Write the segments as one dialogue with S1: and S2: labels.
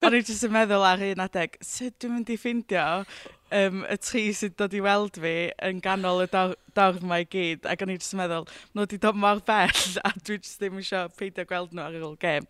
S1: O'n i jyst yn meddwl ar un adeg, sut dwi'n mynd i ffeindio um, y tri sydd dod i weld fi yn ganol y dor dorf mae gyd. Ac o'n i jyst yn meddwl, nhw wedi dod mor bell a dwi jyst ddim eisiau peidio gweld nhw ar ôl gêm.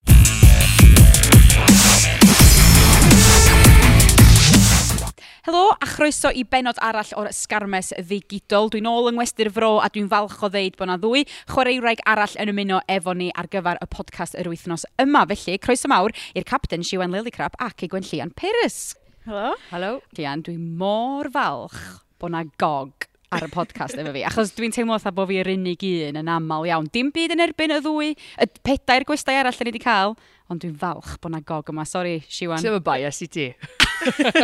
S2: Helo, a chroeso i benod arall o'r Sgarmes Ddigidol. Dwi'n ôl yng Ngwestyr Fro a dwi'n falch o ddeud bod na ddwy chwaraewraig arall yn ymuno efo ni ar gyfer y podcast yr wythnos yma. Felly, croeso mawr i'r capten Siwan Lilycrap ac i Gwenllian Pyrrhus.
S1: Helo.
S2: Helo. Llian, dwi'n mor falch bod na gog ar y podcast efo fi, achos dwi'n teimlo fatha bod fi'r unig un yn aml iawn. Dim byd yn erbyn y ddwy, y pedair gwestai arall ni wedi cael, ond dwi'n falch bod na gog yma. Sori, Siwan.
S3: Ti'n bias i ti?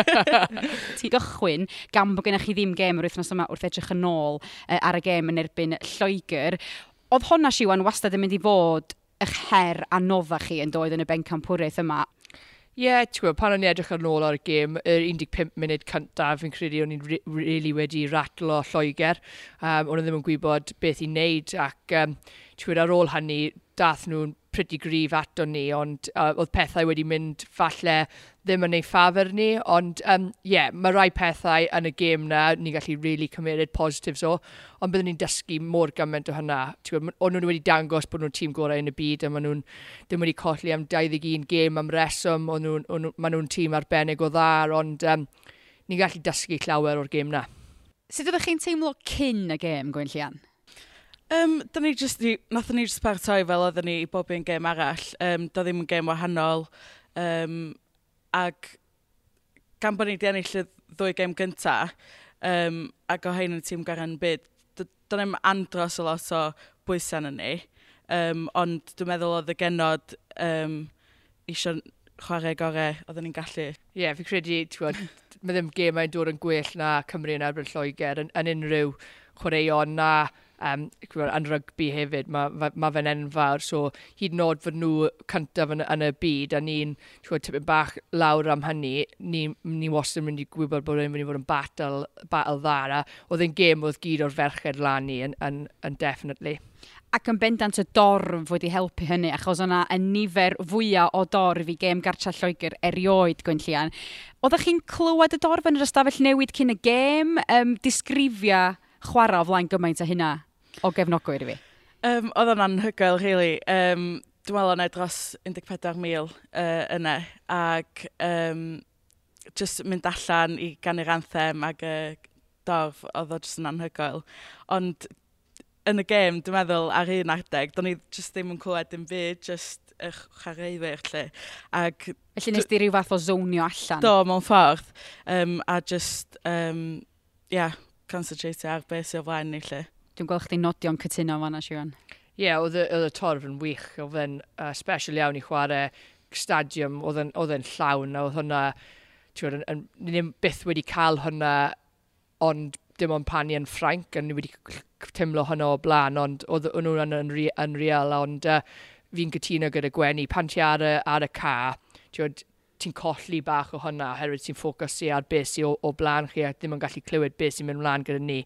S2: ti gychwyn gan bod gennych chi ddim gêm yr wythnos yma wrth edrych yn ôl uh, ar y gêm yn erbyn Lloegr. Oedd honna, Siwan, wastad yn mynd i fod eich her a nodda chi yn doedd yn y bencampwraeth yma.
S3: Ie, yeah, ti'n gwybod, pan o'n i edrych ar ôl ar y gêm, yr 15 munud cyntaf, fi'n credu o'n i'n really wedi ratlo Lloegr. Um, o'n i ddim yn gwybod beth i wneud ac um, ti'n gwybod, ar ôl hynny, dath nhw'n pretty grif ato ni, ond uh, oedd pethau wedi mynd falle ddim yn ei ffafr ni, ond ie, um, yeah, mae rai pethau yn y gêm na ni'n gallu really cymeryd positives o, ond byddwn ni'n dysgu mor gymaint o hynna. O'n nhw wedi dangos bod nhw'n tîm gorau yn y byd a maen nhw'n ddim wedi colli am 21 gêm am reswm, ond maen nhw'n tîm arbennig o ddar, ond um, ni'n gallu dysgu llawer o'r gêm na.
S2: Sut ydych chi'n teimlo cyn y gêm, Gwyn Llian?
S1: Um, da ni just, nathon ni just partoi fel oedden ni i bob un gêm arall. Um, da ddim yn gêm wahanol. Um, Ac gan bod ni wedi ennill y ddwy gêm gynta, um, ac o hyn yn tîm garan byd, do'n ni'n andros o lot o bwysau yn ni. Um, ond dwi'n meddwl oedd y genod um, eisiau chwarae gorau oedden ni'n gallu. Ie,
S3: yeah, fi credu, ti'n gwybod, mae ddim gemau'n dod yn gwell na Cymru yn erbyn Lloegr yn, yn unrhyw chwaraeon na um, yn rygbi hefyd, mae ma, ma fe'n enfawr, so hyd yn oed fod nhw cyntaf yn, yn y byd, a ni'n tipyn bach lawr am hynny, ni, ni wastad yn mynd i gwybod bod yn mynd i fod yn battle, batal ddara. Oedd e'n gêm oedd gyd o'r ferched lan ni yn, yn, yn definitely.
S2: Ac yn bendant y dorf wedi helpu hynny, achos yna y nifer fwyaf o dorf i gêm gartra Lloegr erioed, Gwynllian. Oeddech chi'n clywed y dorf yn yr ystafell newid cyn y gêm? Um, disgrifia chwarae o flaen gymaint o hynna? o gefnogwyr i fi?
S1: Um, oedd o'n anhygoel, really. Um, dwi'n meddwl o'n dros 14,000 uh, yna, ac um, just mynd allan i gan i'r anthem ac y dorf, oedd o just yn anhygoel. Ond yn y gêm, dwi'n meddwl, ar un adeg, do'n i just ddim yn clywed yn byd, just eich chareiddi'r lle. Ac...
S2: Felly nes di rhyw fath o zonio allan?
S1: Do, mewn ffordd. Um, a just, um, yeah, concentrate ar beth sy'n o flaen ni lle.
S2: Dwi'n gweld chdi nodio'n cytuno fan Siwan.
S3: Ie, yeah, oedd y torf yn wych. Oedd yn uh, special iawn i chwarae stadiwm, oedd yn llawn, a oedd hwnna, ti'n gwybod, ni ddim byth wedi cael hwnna, ond dim ond pan i yn Ffrainc, a ni wedi teimlo hwnna o blaen, ond oedd nhw'n yn, yn, yn real, ond uh, fi'n cytuno gyda Gwenu, pan ti ar y, ar y ca, ti'n gwybod, ti'n colli bach o hwnna, oherwydd ti'n ffocysu ar beth sy'n o, o blaen chi a ddim yn gallu clywed beth sy'n mynd mlaen gyda ni.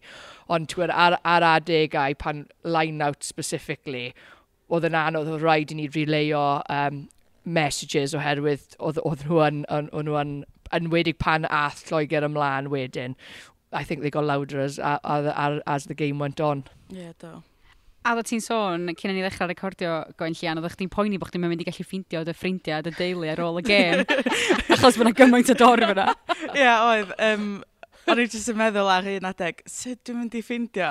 S3: Ond ti'n ar, ar adegau pan line-out specifically, oedd yn anodd oedd rhaid i ni rileio um, messages oherwydd oedd, oedd nhw yn, yn, nhw yn, yn wedig pan ath Lloegr ymlaen wedyn. I think they got louder as, as, as the game went on.
S1: Yeah, do.
S2: A dda ti'n sôn, cyn i ni ddechrau recordio goen llian, oeddech chdi'n poeni bod chdi'n mynd i gallu ffeindio dy ffrindiau, dy deulu ar ôl y gêm, achos bod yna gymaint o dorf yna.
S1: Ie, yeah, oedd. Um, o'n i jyst yn meddwl ar un adeg, sut dwi'n mynd i ffeindio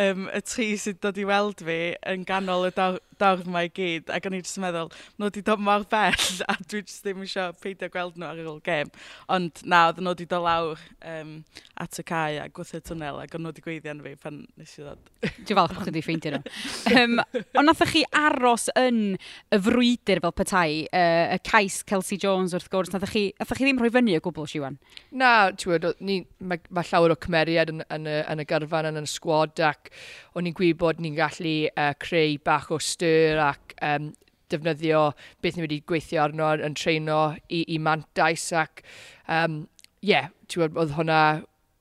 S1: um, y tri sydd dod i weld fi yn ganol y dorf mae gyd, ac o'n i jyst yn meddwl, nhw wedi dod mor bell, a dwi jyst ddim eisiau peidio gweld nhw ar ôl gêm. Ond na, oedd nhw wedi dod lawr um, at y cae a gwythio twnel, ac o'n nhw wedi gweiddian fi pan nes i ddod.
S2: Dwi'n falch bod chi wedi ffeindio nhw. um, ond nath chi aros yn y frwydr fel petai, uh, y cais Kelsey Jones wrth gwrs, nath chi, nath chi ddim rhoi fyny y gwbl, Siwan?
S3: Na, ti'n mae ma llawer o cymeriad yn, yn, yn, y, yn y gyrfan, yn y sgwad, ac o'n i'n gwybod ni'n gallu uh, creu bach o styr ac um, defnyddio beth ni wedi gweithio arno yn treino i, i mantais ac um, yeah, oedd hwnna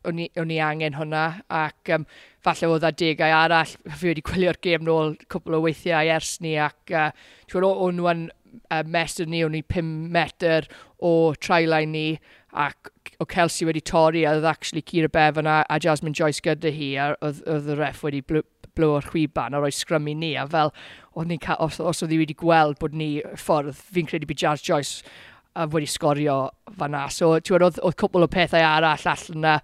S3: o'n i, angen hwnna ac um, falle oedd adegau arall fi wedi gwylio'r gêm nôl cwbl o weithiau ers ni ac uh, o'n nhw yn uh, mesur ni, o'n i 5 metr o trailain ni, ac o Kelsey wedi torri a oedd actually Cira Bevan a, a Jasmine Joyce gyda hi a oedd, oedd y ref wedi blwy'r chwiban a roi scrum i ni a fel ni, os, os oedd hi wedi gweld bod ni ffordd fi'n credu bod Jazz Joyce a wedi sgorio fanna. So ti'n oedd, oedd cwbl o pethau arall allan na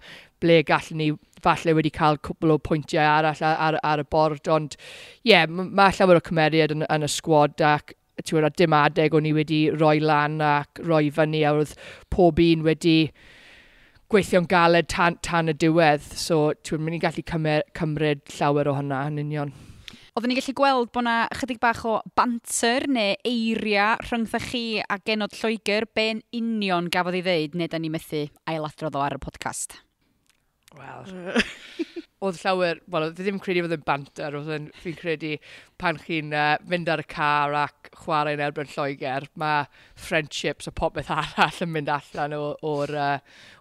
S3: ble gallwn ni falle wedi cael cwbl o pwyntiau arall ar, ar, ar y bord ond ie, yeah, mae llawer o cymeriad yn, yn y sgwad ac tiwod, a dim adeg o'n i wedi roi lan ac roi fyny a oedd pob un wedi gweithio'n galed tan, tan y diwedd. So, ti'n mynd i'n gallu cymryd, cymryd llawer o hynna yn union.
S2: Oedden ni'n gallu gweld bod yna chydig bach o banter neu eiria rhyngdda chi a genod Lloegr be'n union gafodd ei ddeud neu da ni methu ailadrodd o ar y podcast?
S3: Wel, oedd llawer, wel, fi e ddim credu oedd yn banter, oedd fi'n credu pan chi'n uh, mynd ar y car ac chwarae yn erbyn Lloegr, mae friendships a popeth arall yn mynd allan o'r, uh,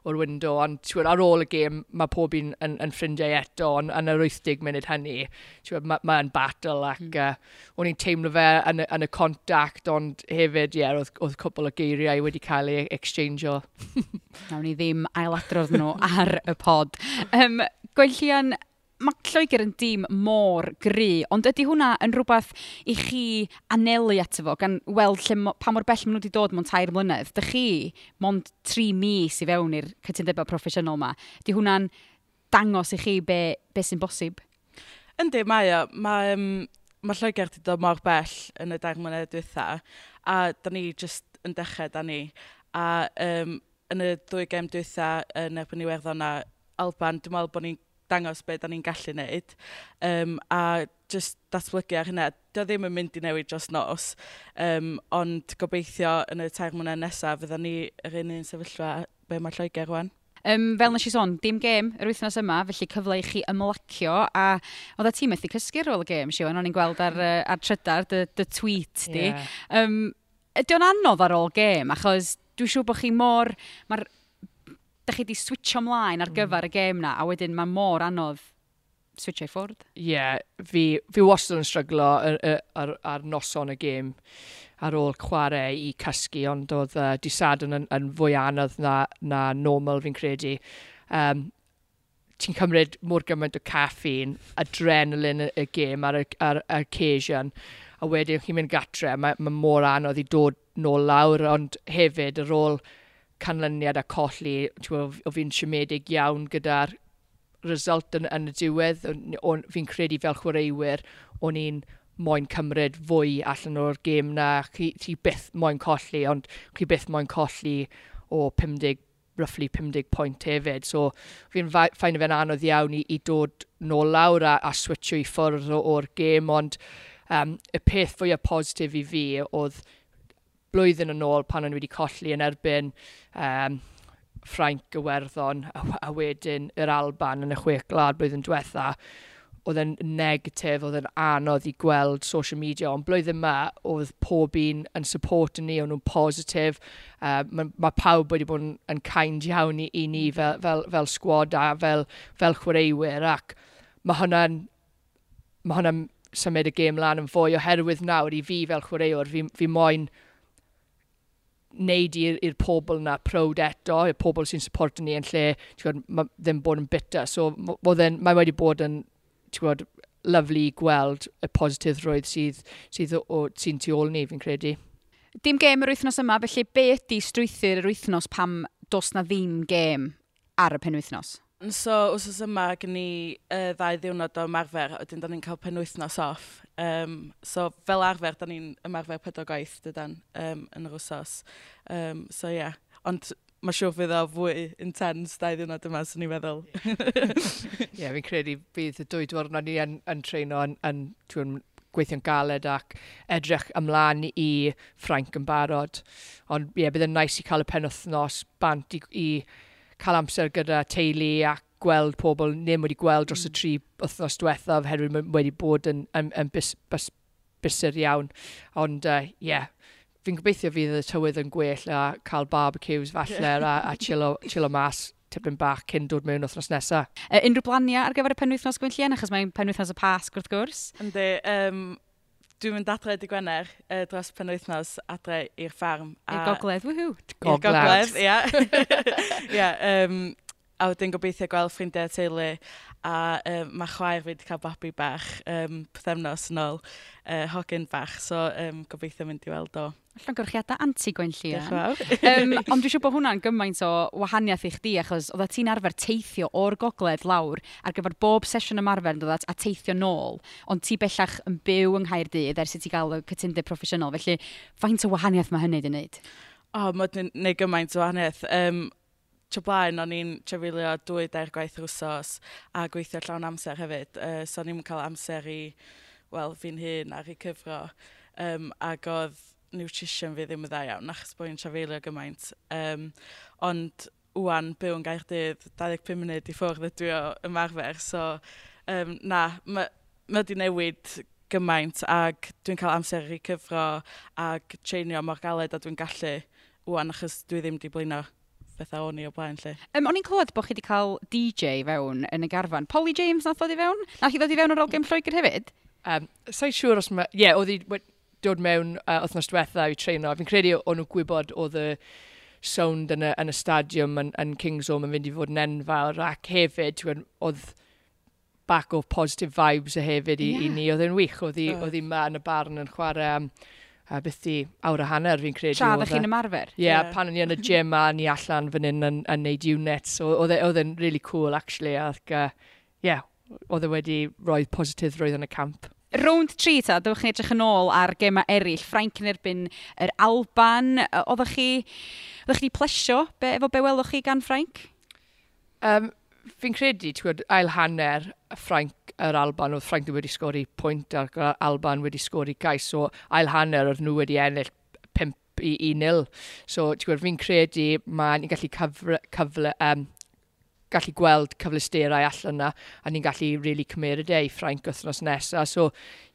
S3: or window, ond tiwod, ar ôl y gêm, mae pob un yn, yn ffrindiau eto, ond yn yr 80 munud hynny, mae'n ma, ma battle ac mm. uh, o'n i'n teimlo fe yn, yn y contact, ond hefyd, ie, yeah, oedd, oedd cwbl o geiriau wedi cael eu exchange o.
S2: Nawn ni ddim ailadrodd nhw ar y pod. Um, Gwellian, mae Lloegr yn dîm môr gry, ond ydy hwnna yn rhywbeth i chi anelu ato fo, gan weld lle, pa mor bell maen nhw wedi dod mewn tair mlynedd. Dych chi, mond tri mis i fewn i'r cytundebau proffesiynol yma. Ydy hwnna'n dangos i chi be, be sy'n bosib?
S1: Yndi, mae o. Mae, um, mae Lloegr wedi dod mor bell yn y dair mlynedd diwetha, a da ni jyst yn dechrau, da ni. A um, yn y ddwy gem diwetha, yn erbyn i werddon na, Alban, dwi'n meddwl bod ni'n dangos beth da ni'n gallu wneud um, a just datblygu ar hynna. Dio ddim yn mynd i newid dros nos, um, ond gobeithio yn y tair mwynhau nesaf fydda ni yr un un sefyllfa be mae Lloegr rwan.
S2: Um, fel nes i sôn, dim gêm yr wythnos yma, felly cyfle i chi ymlacio. A oedd y tîm methu cysgu ar ôl y gêm, Siwan, o'n i'n gweld ar, mm. ar trydar, dy, dy tweet di. Yeah. Um, Ydy o'n anodd ar ôl gêm, achos dwi'n siŵr bod chi mor... Mae'r da chi wedi switcho mlaen ar gyfer mm. y gêm na, a wedyn mae mor anodd switcho i ffwrdd.
S3: Ie, yeah, fi, fi wastad yn stryglo ar, ar, ar noson y gêm ar ôl chwarae i cysgu, ond oedd uh, disadwn yn, yn fwy anodd na, na normal fi'n credu. Um, ti'n cymryd mor gymaint o caffeine, adrenalin y gêm ar, ar, ar occasion, a wedyn chi'n mynd gatre, mae, mae mor anodd i dod nôl lawr, ond hefyd ar ôl canlyniad a colli, o, o fi'n siomedig iawn gyda'r result yn, yn y diwedd. Fi'n credu fel chwaraewyr, o'n i'n moyn cymryd fwy allan o'r gêm na. Chi, chi byth moyn colli, ond chi byth moyn colli o 50, roughly 50 pwynt hefyd. So fi'n ffain fe'n anodd iawn i, i dod nôl lawr a, a switcho i ffwrdd o'r gêm, ond um, y peth fwyaf positif i fi oedd blwyddyn yn ôl pan o'n wedi colli yn erbyn um, Ffrainc Werddon a, a wedyn yr Alban yn y chwech glad blwyddyn diwetha oedd yn negatif, oedd yn anodd i gweld social media, ond blwyddyn yma oedd pob un yn support ni, o'n nhw'n positif. Uh, Mae ma pawb wedi bod yn, yn kind iawn i, i ni mm. fel, fel, fel sgwad a fel, fel chwaraewyr, ac mae hwnna'n ma hwnna symud y gêm lan yn fwy oherwydd nawr i fi fel chwaraewr, fi, fi moyn wneud i'r pobl na prowd eto, i'r pobl sy'n supporto ni yn lle, gwod, ma, ddim bod yn bitter. So, mae ma wedi bod yn, gwod, lyflu gweld y positif positifrwydd sydd, sydd sy'n tu ôl ni, fi'n credu.
S2: Dim gêm yr wythnos yma, felly be ydy strwythyr yr wythnos pam dos na ddim gêm ar y penwythnos?
S1: So, wrth yma, gen i uh, ddau ddiwrnod o ymarfer, a wedyn da ni'n cael penwythnos off. Um, so, fel arfer, da ni'n ymarfer pedwar gwaith, dydan, um, yn yr wsos. Um, so, ie. Yeah. Ond mae siŵr fydd o fwy intense dau ddiwrnod yma, sy'n ni'n meddwl.
S3: Ie, yeah, fi'n credu bydd y dwy diwrnod ni yn, yn treino yn, yn, yn gweithio'n galed ac edrych ymlaen i Ffrainc yn barod. Ond ie, yeah, bydd yn nice i cael y penwthnos bant i, i cael amser gyda teulu a gweld pobl ddim wedi gweld dros y mm. tri wythnos diwethaf oherwydd wedi bod yn, yn, yn bus, bus, busur iawn. Ond ie, uh, yeah. fi'n gobeithio fydd y tywydd yn gwell a cael barbecues falle a, a chilo, chilo mas tipyn bach cyn dod mewn wythnos nesaf.
S2: Uh, unrhyw blaniau ar gyfer y penwythnos gwynllian achos mae'n penwythnos y Pasg wrth gwrs?
S1: Ynddi, um, dwi'n mynd adre dy Gwener uh, dros penwythnos adre i'r ffarm.
S2: I'r gogledd, wwhw.
S1: I'r gogledd, ia. ia, um, a wedyn gobeithio gweld ffrindiau teulu a um, mae chwaer fi wedi cael babi bach um, pethefnos yn ôl, uh, hogyn bach, so um, gobeithio mynd i weld o llongyrchiadau anti-gwen fawr.
S2: um, ond dwi'n eisiau bod hwnna'n gymaint o wahaniaeth i chdi, achos oedd ti'n arfer teithio o'r gogledd lawr ar gyfer bob sesiwn ymarfer yn dod a teithio nôl, ond ti bellach yn byw yng Nghaerdydd ers i ti gael y cytundeb proffesiynol, felly faint o wahaniaeth mae hynny wedi wneud?
S1: O, oh, mae'n wedi'n gwneud gymaint o wahaniaeth. Um, tro blaen, o'n i'n trefilio dwy dair gwaith rwsos a gweithio llawn amser hefyd. Uh, so o'n i'n cael amser i, wel, fi'n hun ar ei cyfro. Um, ac oedd nutrition fi ddim yn dda iawn, achos bod i'n trafeilio gymaint. Um, ond wwan, byw yn Gaerdydd, 25 munud i ffwrdd ydw i o ymarfer, so um, na, mae ma wedi newid gymaint ac dwi'n cael amser i cyfro ac treinio mor galed a dwi'n gallu wwan achos dwi ddim wedi blino bethau o'n i o blaen lle.
S2: Um, o'n i'n clywed bod chi wedi cael DJ fewn yn y garfan. Polly James nath ddod i fewn? Nath chi ddod i fewn ar ôl gym Lloegr hefyd?
S3: Um, Sa'n siŵr os mae... Ie, yeah, oedd i dod mewn uh, wythnos diwetha i treino. Fi'n credu o'n nhw'n gwybod oedd y sound yn y, yn y stadiwm yn, yn Kings Home yn fynd i fod yn enfawr ac hefyd oedd back o positive vibes y hefyd i, yeah. i ni. Oedd e'n wych, oedd hi uh. ma yn y barn yn chwarae um, a beth di awr a hanner fi'n credu.
S2: Tra ddech chi'n e. ymarfer?
S3: Ie, yeah, yeah. pan o'n i yn y gym a ni allan fan hyn yn, yn neud units. E, oedd e'n really cool actually ac uh, yeah, oedd e wedi roi positif roedd yn y camp.
S2: Round 3 ta, dywch chi'n edrych yn ôl ar gemau eraill. Ffrainc yn erbyn yr Alban. Oeddech chi, oeddech chi plesio be, efo be welwch chi gan Ffrainc?
S3: Um, fi'n credu, ti'n gwybod, ail hanner Ffrainc yr Alban, oedd Ffrainc wedi sgori pwynt ac Alban wedi sgori gais, so ail hanner oedd nhw wedi ennill 5 i 1-0. So, ti'n gwybod, fi'n credu mae'n gallu cyfle, cyfle um, gallu gweld cyfleusterau allan yna, a ni'n gallu really cymeryd e i Ffrainc wythnos nesaf. So,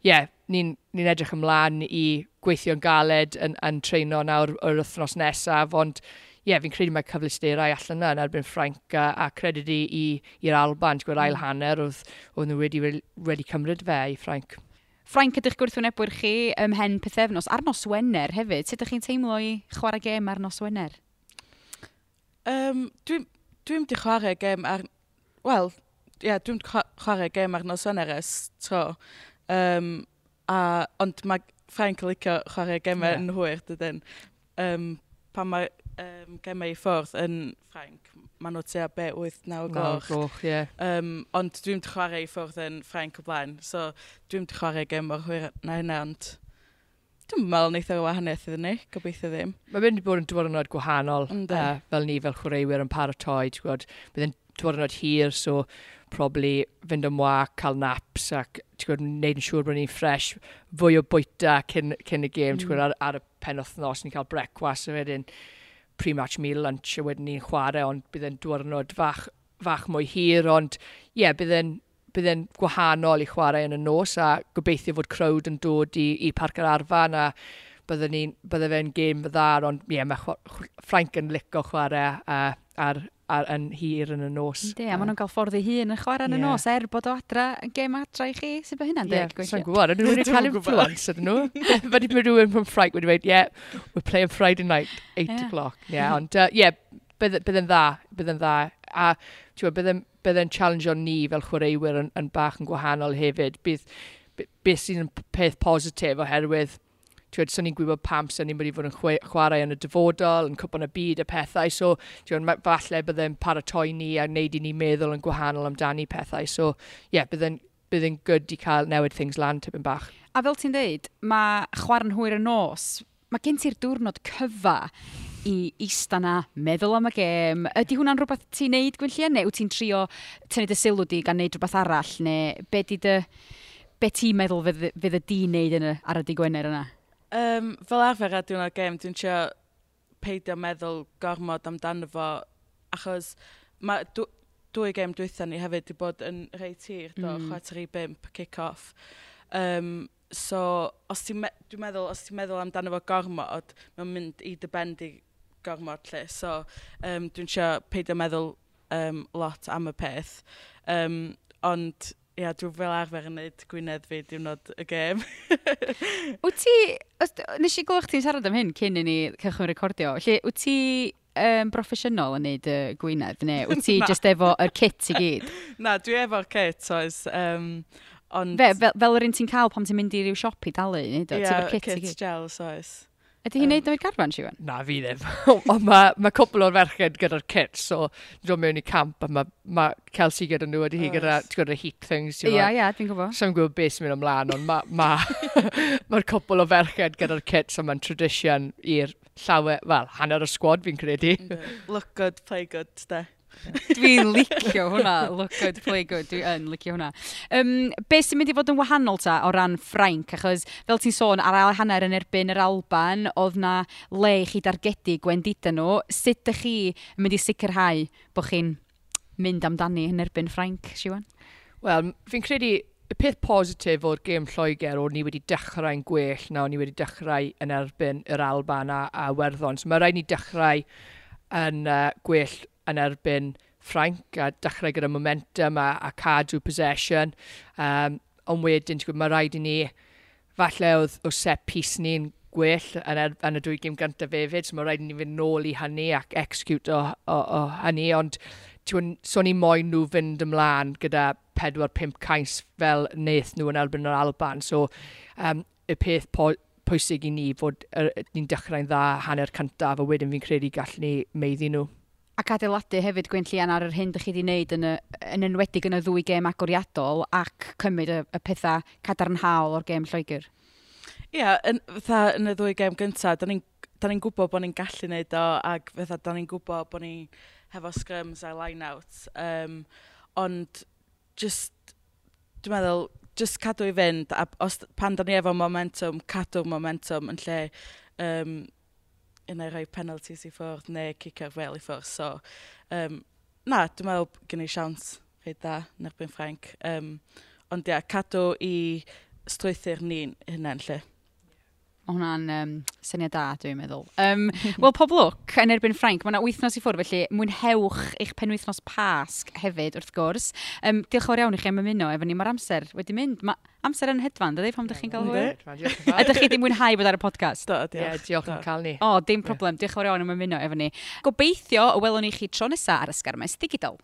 S3: ie, yeah, ni'n ni, edrych ymlaen i gweithio'n galed yn, yn treino nawr o'r wythnos nesaf, ond ie, yeah, fi'n credu mae cyfleusterau allan yna yn erbyn Ffrainc a, a credu i i'r Alban, ti'n gweld ail mm. hanner oedd, oedd nhw wedi, wedi cymryd fe i Ffrainc.
S2: Ffrainc ydych gwrthwynebwyr chi ym hen pethefnos ar nos Wener hefyd. Sut ydych chi'n teimlo i chwarae gêm ar nos Wener?
S1: Um, dwi'n Dwi'n di chwarae gêm ar... Wel, ie, yeah, dwi'n chwarae gêm ar nos Weneres, tro. Um, a, ond mae Frank yn licio chwarae gemau yeah. yn hwyr, dydyn. Um, pan mae um, gemau i ffwrdd yn Ffrainc, maen nhw tua be 8-9 o
S3: gloch. gloch yeah.
S1: um, ond dwi'n chwarae i ffwrdd yn Ffrainc o blaen, so dwi'n chwarae gem o'r hwyr na hynna, ond Dwi'n meddwl wneud o wahaniaeth iddyn ni, gobeithio ddim.
S3: Mae'n mynd i bod yn diwrnod gwahanol, uh, fel ni fel chwaraewyr yn paratoi, ti'n bydd yn diwrnod hir, so probably fynd am wac, cael naps ac gwybod, wneud yn siŵr bod ni'n ffres fwy o bwyta cyn, cyn y gêm, mm. gwybod, ar, ar, y pen wythnos, ni'n cael brecwas a wedyn pre-match meal lunch a wedyn ni'n chwarae, ond bydd yn diwrnod fach, fach mwy hir, ond ie, yeah, bydd yn bydd e'n gwahanol i chwarae yn y nos a gobeithio fod crowd yn dod i, i parc yr arfan a bydde, ni, bydde fe'n gêm fyddar, ond ie, yeah, mae Frank yn licio chwarae a, ar, ar, yn hir yn y nos.
S2: De, a maen nhw'n cael ffordd ei hun yn chwarae yn y nos, er bod o adra yn gêm adra i chi. Sut mae hynna'n deg?
S3: Ie, sa'n gwybod. Ydyn nhw wedi cael influence, ydyn nhw? Fyddi mi rhywun from Ffrainc wedi dweud, yeah, we're playing Friday night, 8 yeah. o'clock. Ie, yeah, ond, ie, uh, yeah, bydde'n dda, bydde'n dda. A, ti'n gwybod, bydde'n bydde'n challengeio ni fel chwaraewyr yn, yn bach yn gwahanol hefyd. Bydd, beth sy'n peth positif oherwydd Twyd, so ni'n gwybod pam sy'n ni'n mynd i fod yn chwarae yn y dyfodol, yn cwpan y byd, y pethau. So, twyd, falle byddai'n paratoi ni a wneud i ni meddwl yn gwahanol amdani pethau. So, ie, yeah, byddai'n bydd good i cael newid things lan tipyn bach.
S2: A fel ti'n dweud, mae chwarae'n hwyr y nos mae gen ti'r diwrnod cyfa i ista na, meddwl am y gêm. Ydy hwnna'n rhywbeth ti'n neud, Gwynllun, neu wyt ti'n trio tynnu dy sylw di gan neud rhywbeth arall, neu be di dy... Be ti'n meddwl fydd, fydd y di wneud yn y, ar y di Gwener yna?
S1: Um, fel arfer ar diwrnod gêm, dwi'n trio peidio meddwl gormod amdano fo, achos mae dwy gêm dwythau ni hefyd wedi bod yn reit tir, do, mm. chwarter i bimp, kick-off. Um, So, os ti'n me dwi'n meddwl, os ti'n meddwl amdano fo gormod, mae'n mynd i debendu gormod lle. So, um, dwi'n siarad peidio meddwl um, lot am y peth. Um, ond, ia, dwi'n fel arfer yn neud Gwynedd fi diwrnod y gêm.
S2: wyt ti, os, nes i glwch ti'n siarad am hyn cyn i ni cychwyn recordio, lle wyt ti um, broffesiynol yn neud y uh, Gwynedd, neu wyt ti jyst efo y kit i gyd?
S1: Na, dwi efo'r kit, oes. Um, Ond...
S2: Fe, fel, fel yr un ti'n cael pam ti'n mynd i ryw siop i dalu, neud
S1: o?
S2: Yeah, kit,
S1: kit gel, soes.
S2: Ydy hi'n neud o'r garfan, Siwan?
S3: Na, fi ddim. Ond mae ma cwpl o'r ferched gyda'r kit, so dwi'n mewn i camp a mae ma Kelsey gyda nhw, wedi hi
S1: oh,
S3: gyda, gyda heat things.
S2: Ie, ie, dwi'n gwybod.
S3: So gwybod beth sy'n mynd ymlaen, ond mae'r ma, ma cwpl o ferched gyda'r kit, so mae'n tradition i'r llawer, wel, hanner y squad fi'n credu.
S1: Look good, play good, de.
S2: Dwi'n licio hwnna, look good, play good, Dwi'n licio hwnna. Um, be sy'n mynd i fod yn wahanol ta o ran Ffrainc, achos fel ti'n sôn, ar ail hanner yn erbyn yr Alban, oedd na le i chi dargedu gwendida nhw, sut ydych chi yn mynd i sicrhau bod chi'n mynd amdani yn erbyn Ffrainc, Siwan?
S3: Wel, fi'n credu y peth positif o'r gêm Lloegr o'n ni wedi dechrau'n gwell na o'n ni wedi dechrau yn erbyn yr Alban a, a Werddon. So mae rhaid ni dechrau yn uh, gwell yn erbyn Frank a dechrau gyda momentum a, a cadw possession. Um, ond wedyn, ti'n gwybod, mae rhaid i ni, falle oedd o set piece ni'n gwell yn, er, yn y dwy gym gyntaf hefyd, so mae rhaid i ni fynd nôl i hynny ac execute o, o, o hynny, ond ti'n so ni moyn nhw fynd ymlaen gyda 4-5 cais fel wnaeth nhw yn erbyn yr Alban, so um, y peth po, pwysig i ni fod er, ni'n dechrau'n dda hanner cyntaf a wedyn fi'n credu gallwn ni meiddi nhw
S2: ac adeiladu hefyd Gwyn Llian ar yr hyn ydych chi wedi wneud yn, y, yn enwedig yn y ddwy gêm agoriadol ac cymryd y, y pethau cadarnhaol o'r gêm Lloegr?
S1: Ie, yeah, yn, fatha yn y ddwy gêm gyntaf, da ni'n da ni'n gwybod bod ni'n gallu wneud o, ac fatha da ni'n gwybod bod ni hefo sgrims a line-outs. Um, ond just, dwi'n meddwl, just cadw i fynd, a os, pan da ni efo momentum, cadw momentum yn lle um, yna rhoi penalties i ffwrdd neu cicar fel i ffwrdd. So, um, na, dwi'n meddwl gen i siawns rhaid da yn erbyn Ffrainc. Um, ond ia, cadw i strwythyr ni'n hynna'n lle
S2: hwnna'n um, syniad da, dwi'n meddwl. Um, Wel, pob lwc yn erbyn Ffrainc, mae yna wythnos i ffwrdd, felly mwynhewch eich penwythnos pasg hefyd, wrth gwrs. Um, diolch yn fawr iawn i chi am ymuno efo ni, mae'r amser wedi mynd. Mae amser yn hedfan, dydy, pam ydych chi'n cael hwyl? Ydych chi wedi mwynhau bod ar y podcast?
S1: Do, diolch.
S3: Ie,
S1: diolch
S3: yn cael ni.
S2: O, dim problem, diolch yn fawr iawn am ymuno efo ni. Gobeithio, welwn ni chi tro nesaf ar ysgarmais digidol.